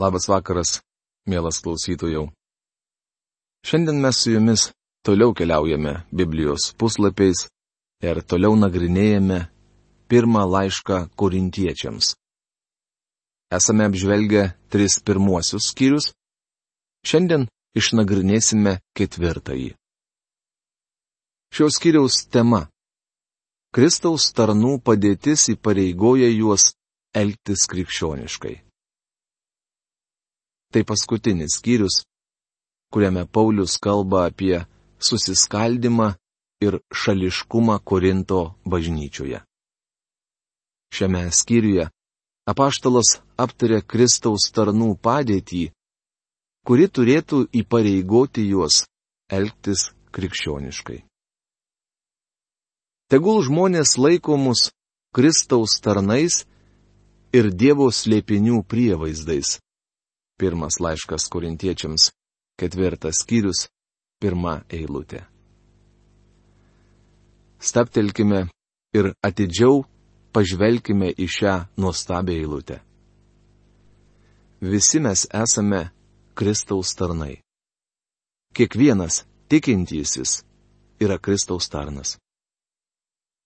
Labas vakaras, mielas klausytojų. Šiandien mes su jumis toliau keliaujame Biblijos puslapiais ir toliau nagrinėjame pirmą laišką korintiečiams. Esame apžvelgę tris pirmuosius skyrius, šiandien išnagrinėsime ketvirtąjį. Šios skyriaus tema - Kristaus tarnų padėtis įpareigoja juos elgtis krikščioniškai. Tai paskutinis skyrius, kuriame Paulius kalba apie susiskaldimą ir šališkumą Korinto bažnyčioje. Šiame skyriuje apaštalas aptarė Kristaus tarnų padėtį, kuri turėtų įpareigoti juos elgtis krikščioniškai. Tegul žmonės laiko mus Kristaus tarnais ir Dievo slėpinių prievaizdais, Pirmas laiškas korintiečiams, ketvirtas skyrius, pirma eilutė. Staptelkime ir atidžiau pažvelkime į šią nuostabią eilutę. Visi mes esame Kristaus tarnai. Kiekvienas tikintysis yra Kristaus tarnas.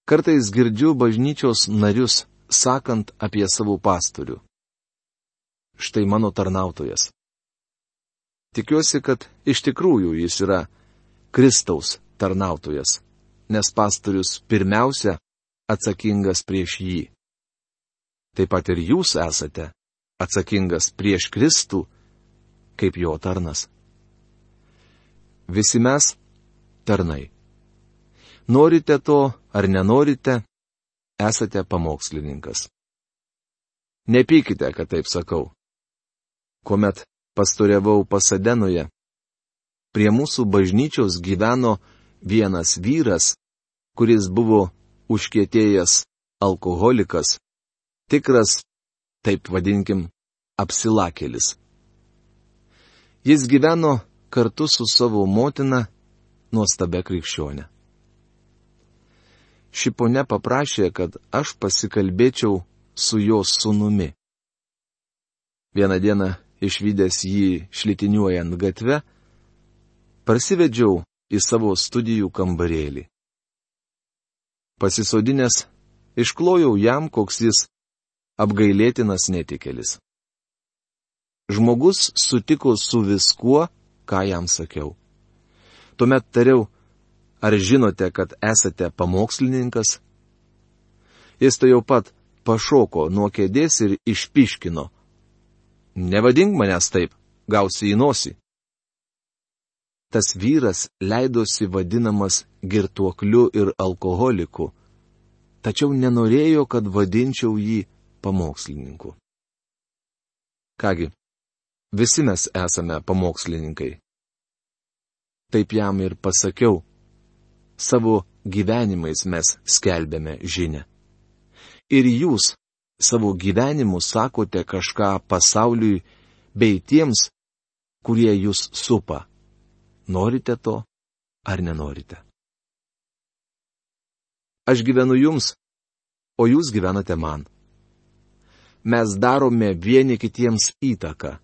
Kartais girdžiu bažnyčios narius sakant apie savo pastorių štai mano tarnautojas. Tikiuosi, kad iš tikrųjų jis yra Kristaus tarnautojas, nes pastorius pirmiausia atsakingas prieš jį. Taip pat ir jūs esate atsakingas prieš Kristų kaip jo tarnas. Visi mes tarnai. Norite to ar nenorite, esate pamokslininkas. Nepykite, kad taip sakau kuomet pastoriavau Pasadenoje. Prie mūsų bažnyčios gyveno vienas vyras, kuris buvo užkietėjęs alkoholikas, tikras, taip vadinkim, apsilakėlis. Jis gyveno kartu su savo motina, nuostabia krikščionė. Ši ponia paprašė, kad aš pasikalbėčiau su jos sunumi. Vieną dieną išvykęs jį šlitiniuojant gatve, parsivedžiau į savo studijų kambarėlį. Pasisodinęs, išklojau jam, koks jis apgailėtinas netikėlis. Žmogus sutiko su viskuo, ką jam sakiau. Tuomet tariau, ar žinote, kad esate pamokslininkas? Jis to jau pat pašoko nuo kėdės ir išpiškino. Nevadink manęs taip, gausi į nosį. Tas vyras leidosi vadinamas girtuokliu ir alkoholiku, tačiau nenorėjo, kad vadinčiau jį pamokslininku. Kągi, visi mes esame pamokslininkai. Taip jam ir pasakiau. Savo gyvenimais mes skelbėme žinę. Ir jūs, savo gyvenimu sakote kažką pasauliui bei tiems, kurie jūs supa. Norite to ar nenorite? Aš gyvenu jums, o jūs gyvenate man. Mes darome vieni kitiems įtaką.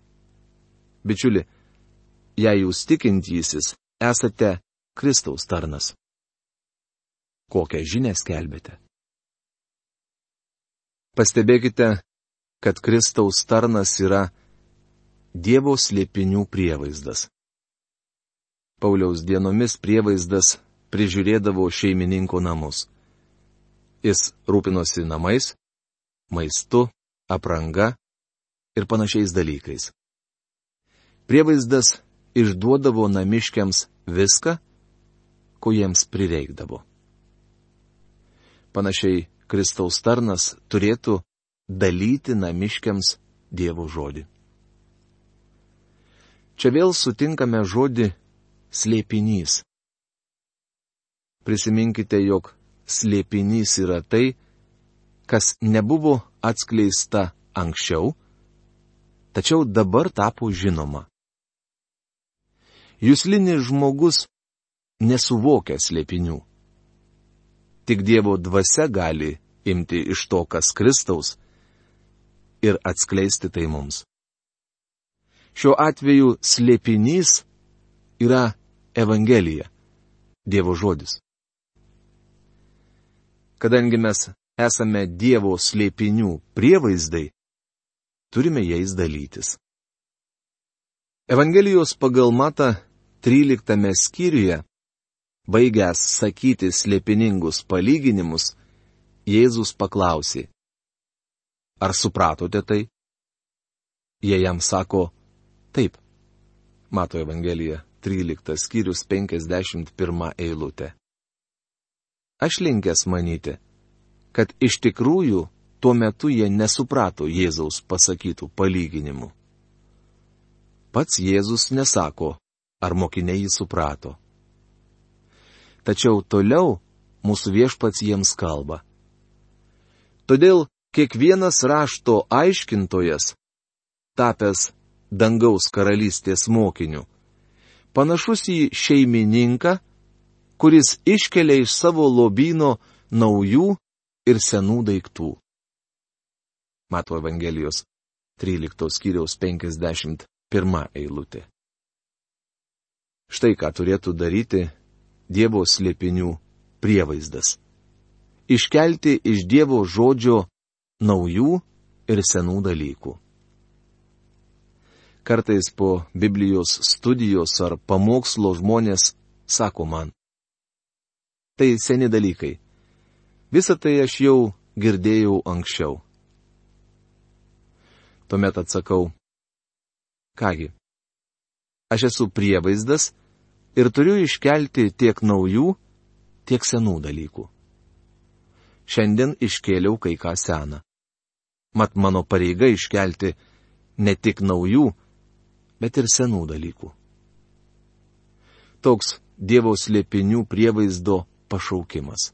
Bičiuli, jei jūs tikintysis, esate Kristaus tarnas. Kokią žinę skelbėte? Pastebėkite, kad Kristaus tarnas yra Dievo slėpinių prievaizdas. Pauliaus dienomis prievaizdas prižiūrėdavo šeimininko namus. Jis rūpinosi namais, maistu, apranga ir panašiais dalykais. Prievaizdas išduodavo namiškiams viską, ko jiems prireikdavo. Panašiai Kristaus tarnas turėtų dalyti namiškiams Dievo žodį. Čia vėl sutinkame žodį slėpinys. Prisiminkite, jog slėpinys yra tai, kas nebuvo atskleista anksčiau, tačiau dabar tapo žinoma. Jūslinis žmogus nesuvokia slėpinių. Tik Dievo dvasia gali imti iš to, kas Kristaus, ir atskleisti tai mums. Šiuo atveju slėpinys yra Evangelija, Dievo žodis. Kadangi mes esame Dievo slėpinių prievaizdai, turime jais dalytis. Evangelijos pagal Mata 13 skyriuje, baigęs sakyti slėpiningus palyginimus, Jėzus paklausė. Ar supratote tai? Jie jam sako, taip. Mato Evangelija 13 skyrius 51 eilutė. Aš linkęs manyti, kad iš tikrųjų tuo metu jie nesuprato Jėzaus pasakytų palyginimų. Pats Jėzus nesako, ar mokiniai jį suprato. Tačiau toliau mūsų viešpats jiems kalba. Todėl kiekvienas rašto aiškintojas, tapęs dangaus karalystės mokiniu, panašus į šeimininką, kuris iškelia iš savo lobino naujų ir senų daiktų. Mato Evangelijos 13 skyriaus 50 pirma eilutė. Štai ką turėtų daryti Dievo slėpinių prievaizdas. Iškelti iš Dievo žodžio naujų ir senų dalykų. Kartais po Biblijos studijos ar pamokslo žmonės sako man. Tai seni dalykai. Visą tai aš jau girdėjau anksčiau. Tuomet atsakau, Kągi, aš esu prievaizdas ir turiu iškelti tiek naujų, tiek senų dalykų. Šiandien iškėliau kai ką seną. Mat mano pareiga iškelti ne tik naujų, bet ir senų dalykų. Toks Dievo slėpinių prievaizdo pašaukimas.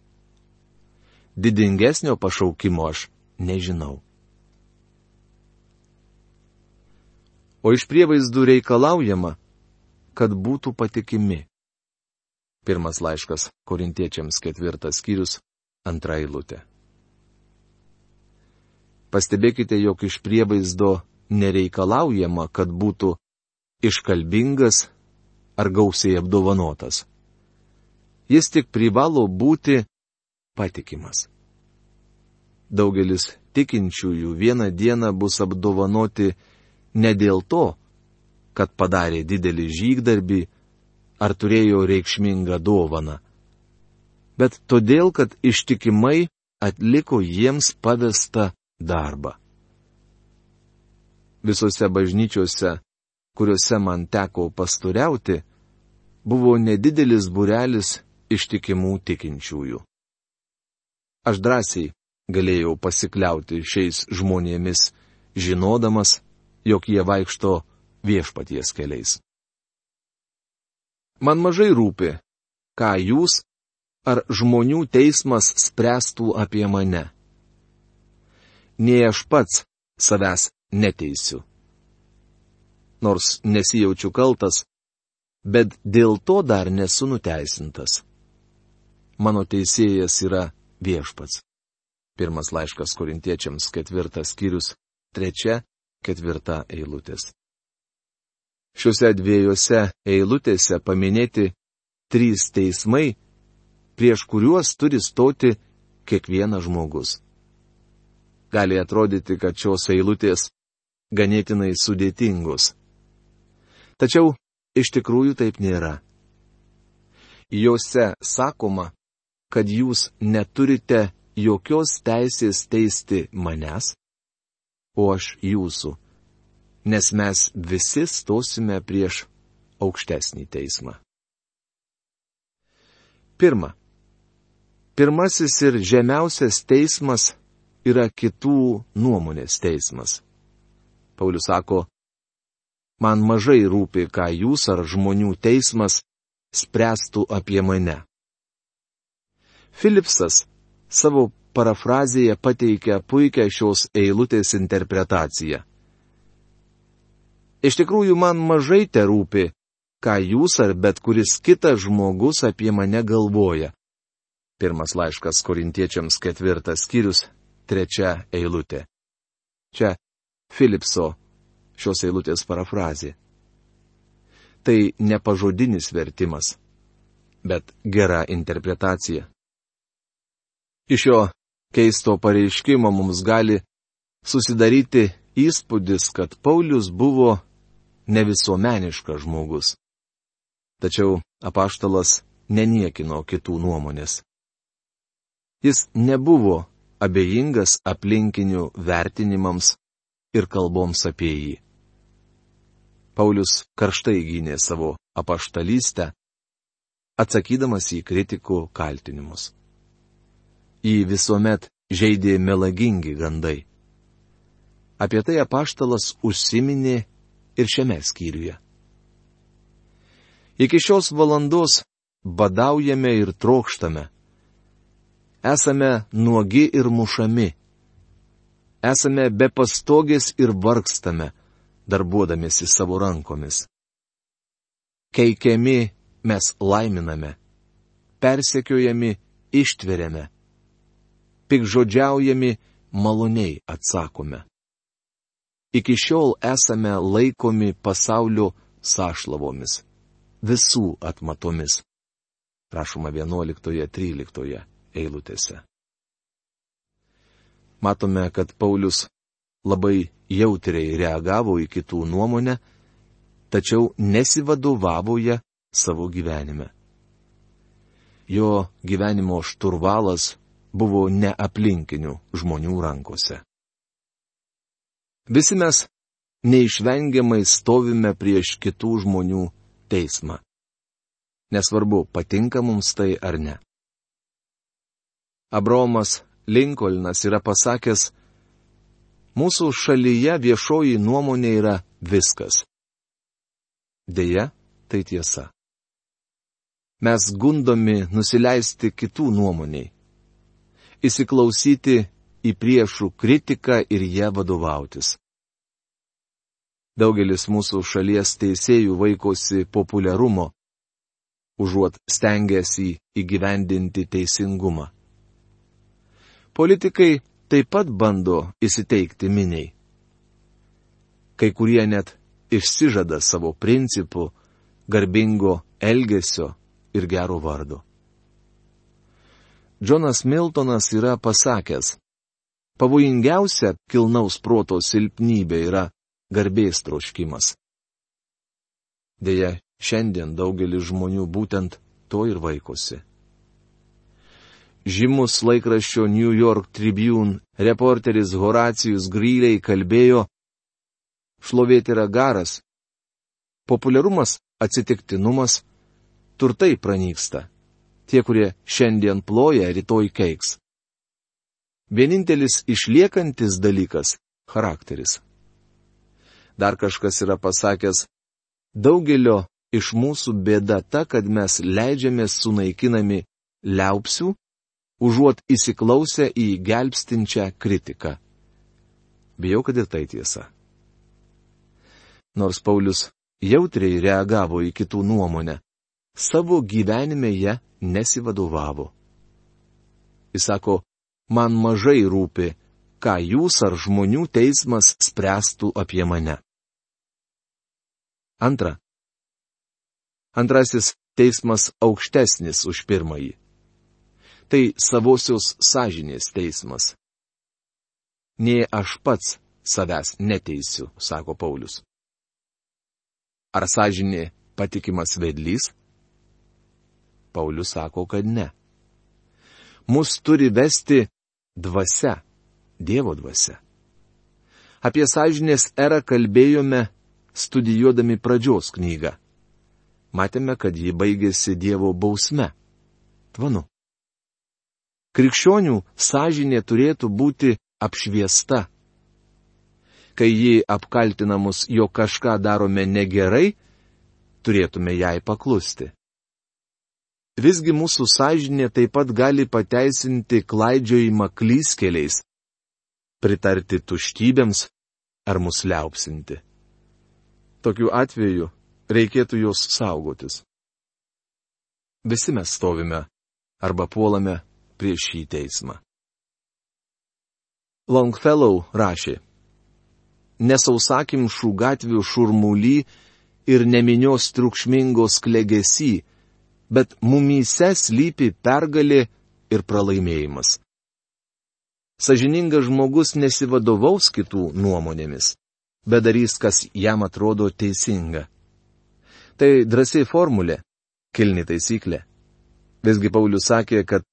Didingesnio pašaukimo aš nežinau. o iš prievaizdų reikalaujama, kad būtų patikimi. Pirmas laiškas korintiečiams ketvirtas skyrius, antra eilutė. Pastebėkite, jog iš prievaizdo nereikalaujama, kad būtų iškalbingas ar gausiai apdovanotas. Jis tik privalo būti patikimas. Daugelis tikinčiųjų vieną dieną bus apdovanoti ne dėl to, kad padarė didelį žygdarbį ar turėjo reikšmingą dovaną, bet todėl, kad ištikimai atliko jiems pavestą darbą. Visose bažnyčiose, kuriuose man teko pasturiauti, buvo nedidelis burelis ištikimų tikinčiųjų. Aš drąsiai galėjau pasikliauti šiais žmonėmis, žinodamas, jog jie vaikšto viešpaties keliais. Man mažai rūpi, ką jūs ar žmonių teismas spręstų apie mane. Nei aš pats savęs neteisiu. Nors nesijaučiu kaltas, bet dėl to dar nesu nuteisintas. Mano teisėjas yra viešpats. Pirmas laiškas korintiečiams ketvirtas skyrius, trečia ketvirta eilutės. Šiuose dviejose eilutėse paminėti trys teismai, prieš kuriuos turi stoti kiekvienas žmogus. Gali atrodyti, kad šios eilutės ganėtinai sudėtingos. Tačiau iš tikrųjų taip nėra. Jose sakoma, kad jūs neturite jokios teisės teisti manęs, o aš jūsų, nes mes visi stosime prieš aukštesnį teismą. Pirma. Pirmasis ir žemiausias teismas yra kitų nuomonės teismas. Paulius sako, man mažai rūpi, ką jūs ar žmonių teismas spręstų apie mane. Filipsas savo parafrazėje pateikia puikią šios eilutės interpretaciją. Iš tikrųjų, man mažai te rūpi, ką jūs ar bet kuris kitas žmogus apie mane galvoja. Pirmas laiškas korintiečiams ketvirtas skyrius, trečia eilutė. Čia Filipso šios eilutės parafrazė. Tai ne pažodinis vertimas, bet gera interpretacija. Iš jo keisto pareiškimo mums gali susidaryti įspūdis, kad Paulius buvo nevisuomeniškas žmogus. Tačiau apaštalas neniekino kitų nuomonės. Jis nebuvo abejingas aplinkinių vertinimams ir kalboms apie jį. Paulius karštai gynė savo apaštalystę, atsakydamas į kritikų kaltinimus. Jį visuomet žaidė melagingi gandai. Apie tai apaštalas užsiminė ir šiame skyriuje. Iki šios valandos badaujame ir trokštame esame nuogi ir mušami. Esame be pastogės ir vargstame, darbuodamėsi savo rankomis. Keikiami mes laiminame, persekiojami ištveriame, pikžodžiaujami maloniai atsakome. Iki šiol esame laikomi pasaulio sąšlavomis, visų atmatomis. Prašoma 11.13 eilutėse. Matome, kad Paulius labai jautriai reagavo į kitų nuomonę, tačiau nesivadovavo ją savo gyvenime. Jo gyvenimo šturvalas buvo ne aplinkinių žmonių rankose. Visi mes neišvengiamai stovime prieš kitų žmonių teismą. Nesvarbu, patinka mums tai ar ne. Abromas Linkolnas yra pasakęs, mūsų šalyje viešoji nuomonė yra viskas. Deja, tai tiesa. Mes gundomi nusileisti kitų nuomoniai. Įsiklausyti į priešų kritiką ir ją vadovautis. Daugelis mūsų šalies teisėjų vaikosi populiarumo, užuot stengiasi įgyvendinti teisingumą. Politikai taip pat bando įsiteikti miniai. Kai kurie net išsižada savo principų, garbingo elgesio ir gero vardo. Džonas Miltonas yra pasakęs, pavojingiausia kilnaus proto silpnybė yra garbės troškimas. Deja, šiandien daugelis žmonių būtent to ir vaikosi žymus laikraščio New York Tribune reporteris Horacijus Gryliai kalbėjo, šlovėti yra garas, populiarumas atsitiktinumas, turtai pranyksta. Tie, kurie šiandien ploja, rytoj keiks. Vienintelis išliekantis dalykas - charakteris. Dar kažkas yra pasakęs, daugelio iš mūsų bėda ta, kad mes leidžiamės sunaikinami liaupsių užuot įsiklausę į gelbstinčią kritiką. Bijau, kad ir tai tiesa. Nors Paulius jautriai reagavo į kitų nuomonę, savo gyvenime ją nesivadovavo. Jis sako, man mažai rūpi, ką jūs ar žmonių teismas spręstų apie mane. Antra. Antrasis teismas aukštesnis už pirmąjį tai savosios sąžinės teismas. Nė aš pats savęs neteisiu, sako Paulius. Ar sąžinė patikimas vedlys? Paulius sako, kad ne. Mus turi vesti dvasia, Dievo dvasia. Apie sąžinės erą kalbėjome studijuodami pradžios knygą. Matėme, kad ji baigėsi Dievo bausme. Tvanu. Krikščionių sąžinė turėtų būti apšviesta. Kai ji apkaltina mus, jog kažką darome negerai, turėtume jai paklusti. Visgi mūsų sąžinė taip pat gali pateisinti klaidžiojimą klyskeliais, pritarti tuštybėms ar mus liaupsinti. Tokiu atveju reikėtų jos saugotis. Visi mes stovime arba puolame prieš šį teismą. Longfellow rašė. nesausakimšų gatvių šurmuly ir neminios triukšmingos klegesy, bet mumyse slypi pergalė ir pralaimėjimas. Sažiningas žmogus nesivadovaus kitų nuomonėmis, bet darys, kas jam atrodo teisinga. Tai drąsiai formulė, kilni taisyklė. Visgi Paulius sakė, kad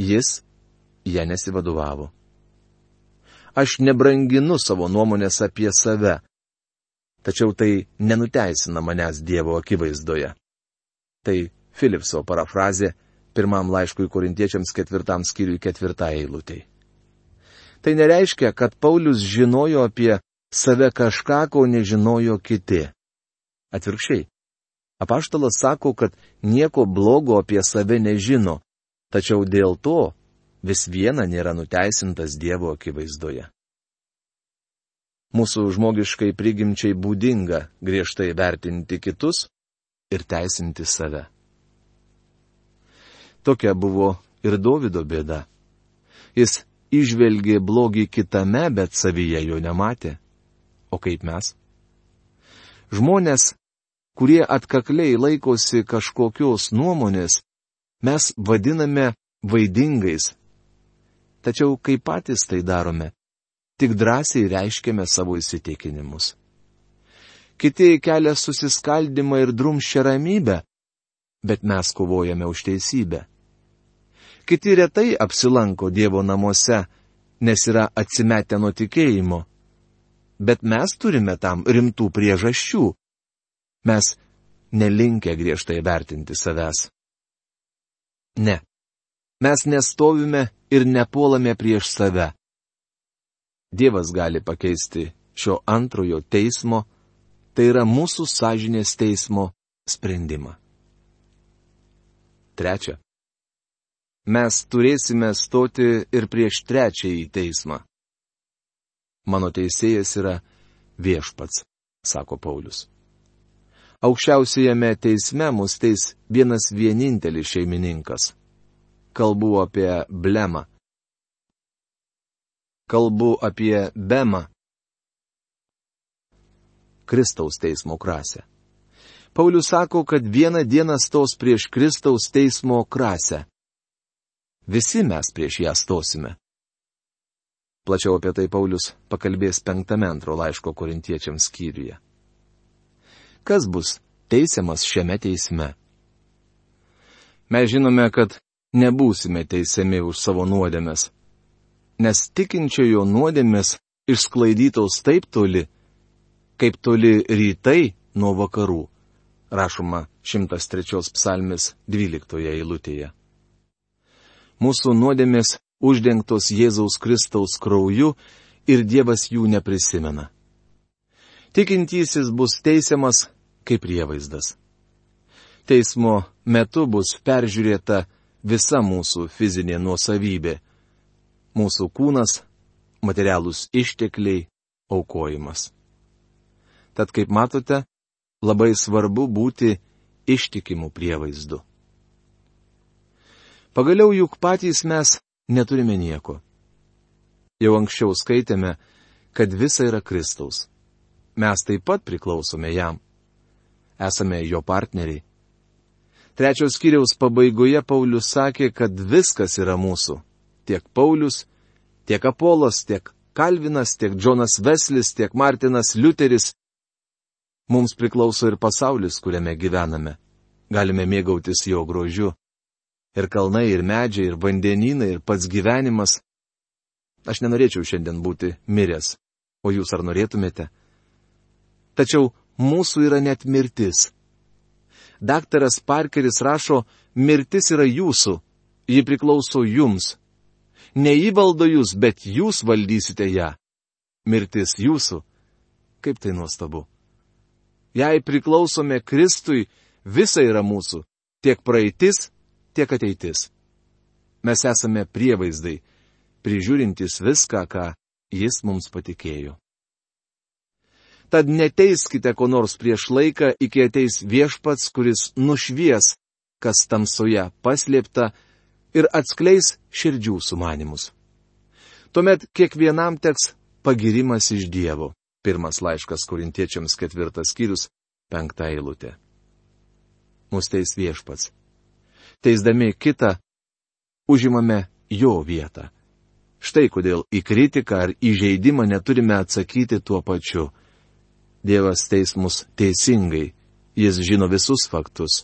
jis ją nesivadovavo. Aš nebranginu savo nuomonės apie save, tačiau tai nenuteisina manęs Dievo akivaizdoje. Tai Filipso parafrazė pirmam laiškui korintiečiams ketvirtam skyriui ketvirtai eilutei. Tai nereiškia, kad Paulius žinojo apie save kažką, ko nežinojo kiti. Atvirkščiai. Apaštalas sako, kad nieko blogo apie save nežino, tačiau dėl to vis viena nėra nuteisintas Dievo akivaizdoje. Mūsų žmogiškai prigimčiai būdinga griežtai vertinti kitus ir teisinti save. Tokia buvo ir Davido bėda. Jis išvelgė blogį kitame, bet savyje jo nematė. O kaip mes? Žmonės, kurie atkakliai laikosi kažkokios nuomonės, mes vadiname vaidingais. Tačiau kai patys tai darome, tik drąsiai reiškiame savo įsitikinimus. Kiti kelia susiskaldimą ir drumščią ramybę, bet mes kovojame už teisybę. Kiti retai apsilanko Dievo namuose, nes yra atsimetę nuo tikėjimo. Bet mes turime tam rimtų priežasčių. Mes nelinkę griežtai vertinti savęs. Ne. Mes nestovime ir nepuolame prieš save. Dievas gali pakeisti šio antrojo teismo, tai yra mūsų sąžinės teismo sprendimą. Trečia mes turėsime stoti ir prieš trečiąjį teismą. Mano teisėjas yra viešpats, sako Paulius. Aukščiausiajame teisme mus teis vienas vienintelis šeimininkas. Kalbu apie blemą. Kalbu apie bemą. Kristaus teismo krasę. Paulius sako, kad vieną dieną stos prieš Kristaus teismo krasę. Visi mes prieš ją stosime. Plačiau apie tai Paulius pakalbės penktame antro laiško korintiečiams skyriuje. Kas bus teisiamas šiame teisme? Mes žinome, kad nebūsime teisiami už savo nuodėmes, nes tikinčiojo nuodėmės išsklaidytos taip toli, kaip toli rytai nuo vakarų, rašoma 103 psalmis 12 eilutėje mūsų nuodėmės uždengtos Jėzaus Kristaus krauju ir Dievas jų neprisimena. Tikintysis bus teisiamas kaip prievaizdas. Teismo metu bus peržiūrėta visa mūsų fizinė nuosavybė - mūsų kūnas, materialūs ištekliai, aukojimas. Tad kaip matote, labai svarbu būti ištikimų prievaizdu. Pagaliau juk patys mes neturime nieko. Jau anksčiau skaitėme, kad visa yra Kristaus. Mes taip pat priklausome jam. Esame jo partneriai. Trečios kiriaus pabaigoje Paulius sakė, kad viskas yra mūsų. Tiek Paulius, tiek Apolas, tiek Kalvinas, tiek Džonas Veslis, tiek Martinas Liuteris. Mums priklauso ir pasaulis, kuriame gyvename. Galime mėgautis jo grožiu ir kalnai, ir medžiai, ir vandenynai, ir pats gyvenimas. Aš nenorėčiau šiandien būti miręs, o jūs ar norėtumėte? Tačiau mūsų yra net mirtis. Daktaras Parkeris rašo, mirtis yra jūsų, ji priklauso jums. Ne jį valdo jūs, bet jūs valdysite ją. Mirtis jūsų. Kaip tai nuostabu. Jei priklausome Kristui, visa yra mūsų. Tiek praeitis, tiek ateitis. Mes esame prievaizdai, prižiūrintys viską, ką jis mums patikėjo. Tad neteiskite ko nors prieš laiką, iki ateis viešpats, kuris nušvies, kas tamsoje paslėpta ir atskleis širdžių sumanimus. Tuomet kiekvienam teks pagirimas iš Dievo, Pirmas laiškas korintiečiams ketvirtas skyrius, penkta eilutė. Mūsų teis viešpats. Teisdami kitą, užimame jo vietą. Štai kodėl į kritiką ar įžeidimą neturime atsakyti tuo pačiu. Dievas teis mus teisingai, jis žino visus faktus.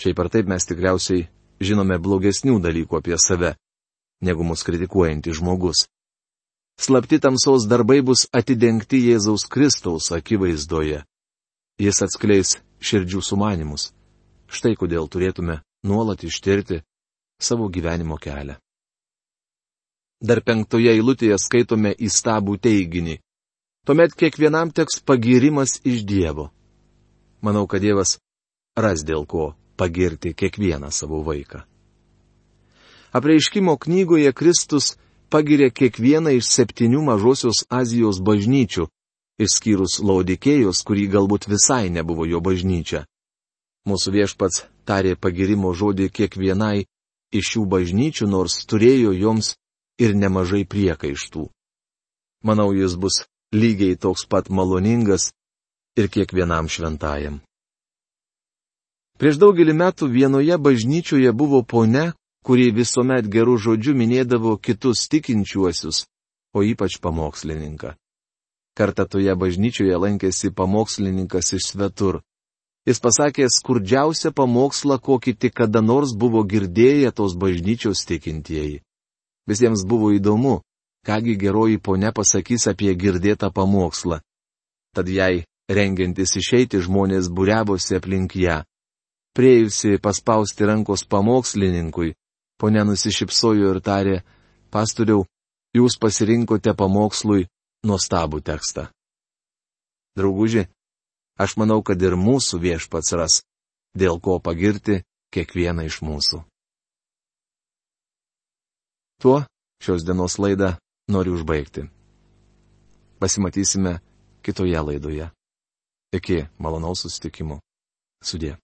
Šiaip ar taip mes tikriausiai žinome blogesnių dalykų apie save, negu mus kritikuojantis žmogus. Slapti tamsos darbai bus atidengti Jėzaus Kristaus akivaizdoje. Jis atskleis širdžių sumanimus. Štai kodėl turėtume nuolat ištirti savo gyvenimo kelią. Dar penktoje eilutėje skaitome įstabų teiginį. Tuomet kiekvienam teks pagirimas iš Dievo. Manau, kad Dievas ras dėl ko pagirti kiekvieną savo vaiką. Apreiškimo knygoje Kristus pagiria kiekvieną iš septynių mažosios Azijos bažnyčių, išskyrus Laudikėjos, kurį galbūt visai nebuvo jo bažnyčia. Mūsų viešpats tarė pagirimo žodį kiekvienai iš šių bažnyčių, nors turėjo joms ir nemažai priekaištų. Manau, jis bus lygiai toks pat maloningas ir kiekvienam šventajam. Prieš daugelį metų vienoje bažnyčioje buvo ponia, kuri visuomet gerų žodžių minėdavo kitus tikinčiuosius, o ypač pamokslininką. Kartą toje bažnyčioje lankėsi pamokslininkas iš svetur. Jis pasakė skurdžiausią pamokslą, kokį tik kada nors buvo girdėję tos bažnyčios tikintieji. Visiems buvo įdomu, kągi geroji ponia pasakys apie girdėtą pamokslą. Tad jai, rengiantis išeiti, žmonės būriavosi aplink ją. Priejusi paspausti rankos pamokslininkui, ponia nusišypsojo ir tarė, pastoriau, jūs pasirinkote pamokslui nuostabų tekstą. Drauguži, aš manau, kad ir mūsų viešpats ras, dėl ko pagirti kiekvieną iš mūsų. Tuo šios dienos laidą noriu užbaigti. Pasimatysime kitoje laidoje. Iki malonaus susitikimo. Sudė.